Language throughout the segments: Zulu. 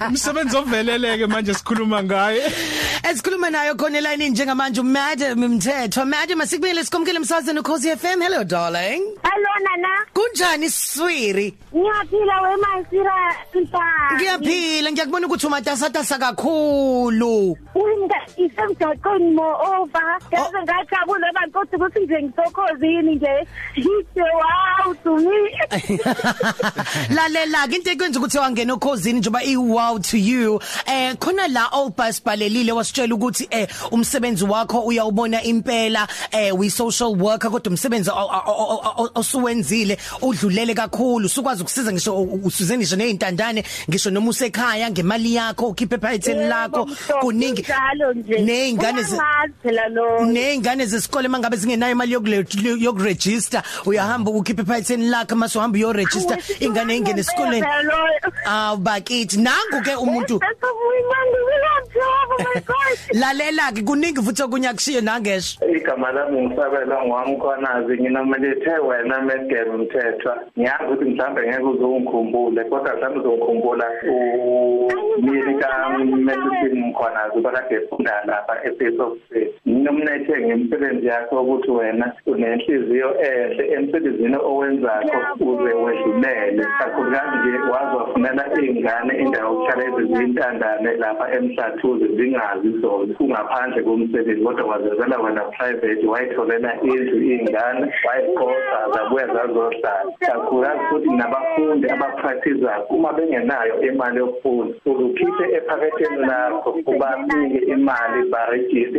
umsebenzi oveleleke manje sikhuluma ngaye. Esikhuluma nayo khona eline njengamanje uMadam Mthetho. Madam asikubele sikomkele emsazweni ukhosi FM hello darling. Hello nana. Kunjani siswiri? Ngiyaphila wemasira sipha. Ngiyaphila. Ngiyakubona ukuthi umatasatasa kakhulu. Uyinga isemjaqweni mo over. Yaze ngajabula abantu kodwa ukuthi nje ngisokhozini nje. Ngithi wow to me. Lalela ke into ekwenza ukuthi wangena okhosini njoba i wow to you eh khona la obus balelile wasitshela ukuthi eh umsebenzi wakho uyawubona impela eh we social worker kodwa umsebenzi o- o- o- o- osuwenzile udlulele kakhulu usukwazi ukusiza ngisho usuze ngisho nezintandane ngisho noma usekhaya ngemali yakho ukhiphe phayitheni lakho kuningi njalo nje. Neyingane ze- Uyangazi phela lo. Nezingane zesikole mangabe zingenayo imali yokule- yokuregister uyahamba ukhiphe phayitheni lakho mase uhamba uyoregister ingane ingene esikoleni aw bakithi nangu ke umuntu Oh my god. lalela ke kuningi futhi okunye akushiye nangesho igama lami ngisabela ngwamkhwanazi nginomelithe wena medgame mthethwa ngiyazi ukuthi mhlawumbe ngeke uzongikhumbule kodwa mhlawumbe uzongikhumbula umyeni kamedicine mkhwanazi bakade efunda lapha e-face of state nginomnethe ngemsebenzi yakho ukuthi wena unenhliziyo enhle emsebenzini owenzakho uze wedlulele. kakhulukazi nje wazi wafunela iy'ngane indawo yokuhlala ezizintandane lapha emhlathuze zingazi zona kungaphandle komsebenzi kodwa wazenzela wena private wayitholela indlu iy'ngane wayiqoqa zabuya zazohlala. Kakhulukazi futhi nabafundi abapractizayo uma bengenayo imali yokufunda uzukhiphe ephaketheni lakho ubanike imali barejiste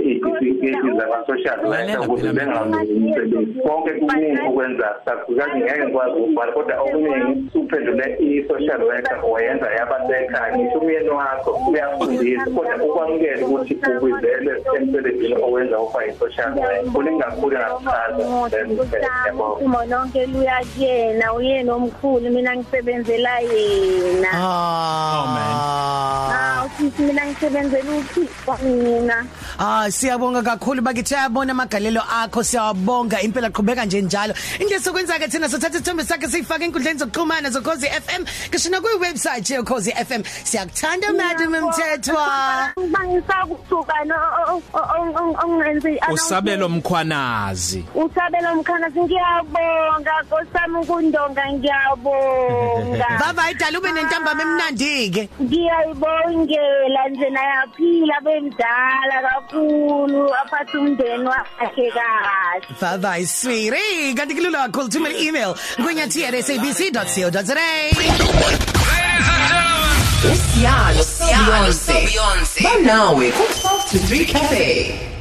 iy'tifiketi zama-social worker ukuze bengazuzi umsebenzi konke kuningi ukwenza kakhulukazi ngeke ngikwazi ukubhala kodwa okuningi uphendule i-social worker wayenza yabasekhaya ngisho umyeni wakho uyafundisa kodwa ukwamukela ukuthi ukwizele emsebenzini owenza uba yi-social worker kuningi kakhulu engakuchaza Umo lonke luya kuyena uyena omkhulu mina ngisebenzela yena. Ah Ah usisi mina ngisebenzela uPhiko mina. Ah siyabonga kakhulu bakithi ayabona amagalelo akho siyawabonga impela qhubeka nje njalo. Into esokwenza ke thina sothatha isithombe sakhe siyifaka enkundleni zokuxhumana zokhozi FM kishina ku website yokhozi FM siyakuthanda madam Mthethwa. Bangisakusuka no ongenzi usabelo mkhwanazi. Usabela mkhana ngiyabonga. Nkosami ukundonga ngiyabonga. baba idala ube nentambama emnandi ke ngiyayibongela nje nayaphila bemdala kakhulu aphathe umndeni wakhe kahle baba iswiri kanti kulula kakhulu thumela email kunyathi@sabc.co.za Usiyalo Beyonce. Banawe ku 12 to 3 cafe.